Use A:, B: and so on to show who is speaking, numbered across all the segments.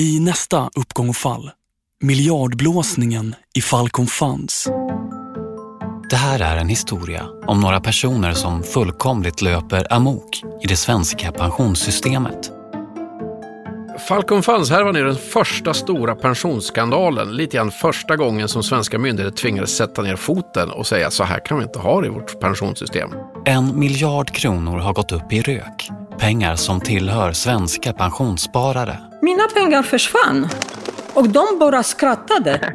A: I nästa uppgång och fall, miljardblåsningen i Falcon Funds.
B: Det här är en historia om några personer som fullkomligt löper amok i det svenska pensionssystemet.
C: Falcon Funds-härvan är den första stora pensionsskandalen. Lite grann första gången som svenska myndigheter tvingades sätta ner foten och säga så här kan vi inte ha det i vårt pensionssystem.
B: En miljard kronor har gått upp i rök. Pengar som tillhör svenska pensionssparare.
D: Mina pengar försvann och de bara skrattade.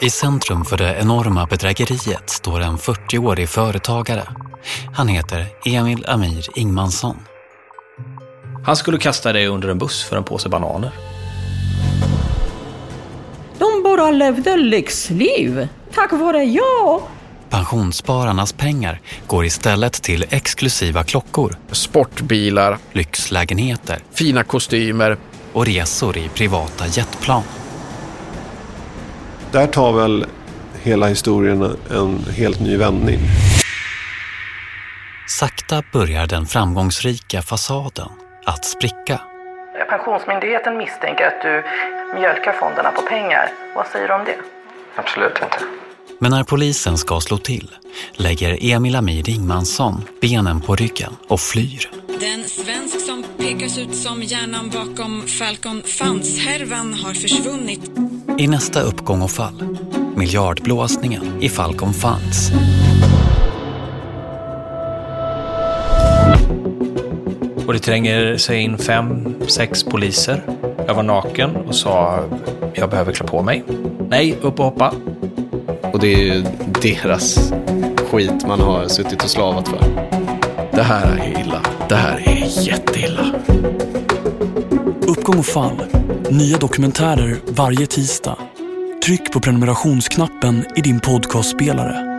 B: I centrum för det enorma bedrägeriet står en 40-årig företagare. Han heter Emil Amir Ingmansson.
E: Han skulle kasta dig under en buss för en påse bananer.
D: De bara levde lyxliv. Tack vare jag.
B: Pensionsspararnas pengar går istället till exklusiva klockor,
C: Sportbilar,
B: lyxlägenheter
C: fina kostymer.
B: och resor i privata jetplan.
F: Där tar väl hela historien en helt ny vändning.
B: Sakta börjar den framgångsrika fasaden att spricka.
G: Pensionsmyndigheten misstänker att du mjölkar fonderna på pengar. Vad säger du om det?
H: Absolut inte.
B: Men när polisen ska slå till lägger Emil Amir Ingmansson benen på ryggen och flyr.
I: Den svensk som pekas ut som hjärnan bakom Falcon Funds-härvan har försvunnit.
B: I nästa uppgång och fall, miljardblåsningen i Falcon Funds.
E: Och det tränger sig in fem, sex poliser. Jag var naken och sa jag behöver klä på mig. Nej, upp och hoppa.
J: Och det är ju deras skit man har suttit och slavat för.
C: Det här är illa. Det här är jätteilla.
A: Uppgång och fall. Nya dokumentärer varje tisdag. Tryck på prenumerationsknappen i din podcastspelare.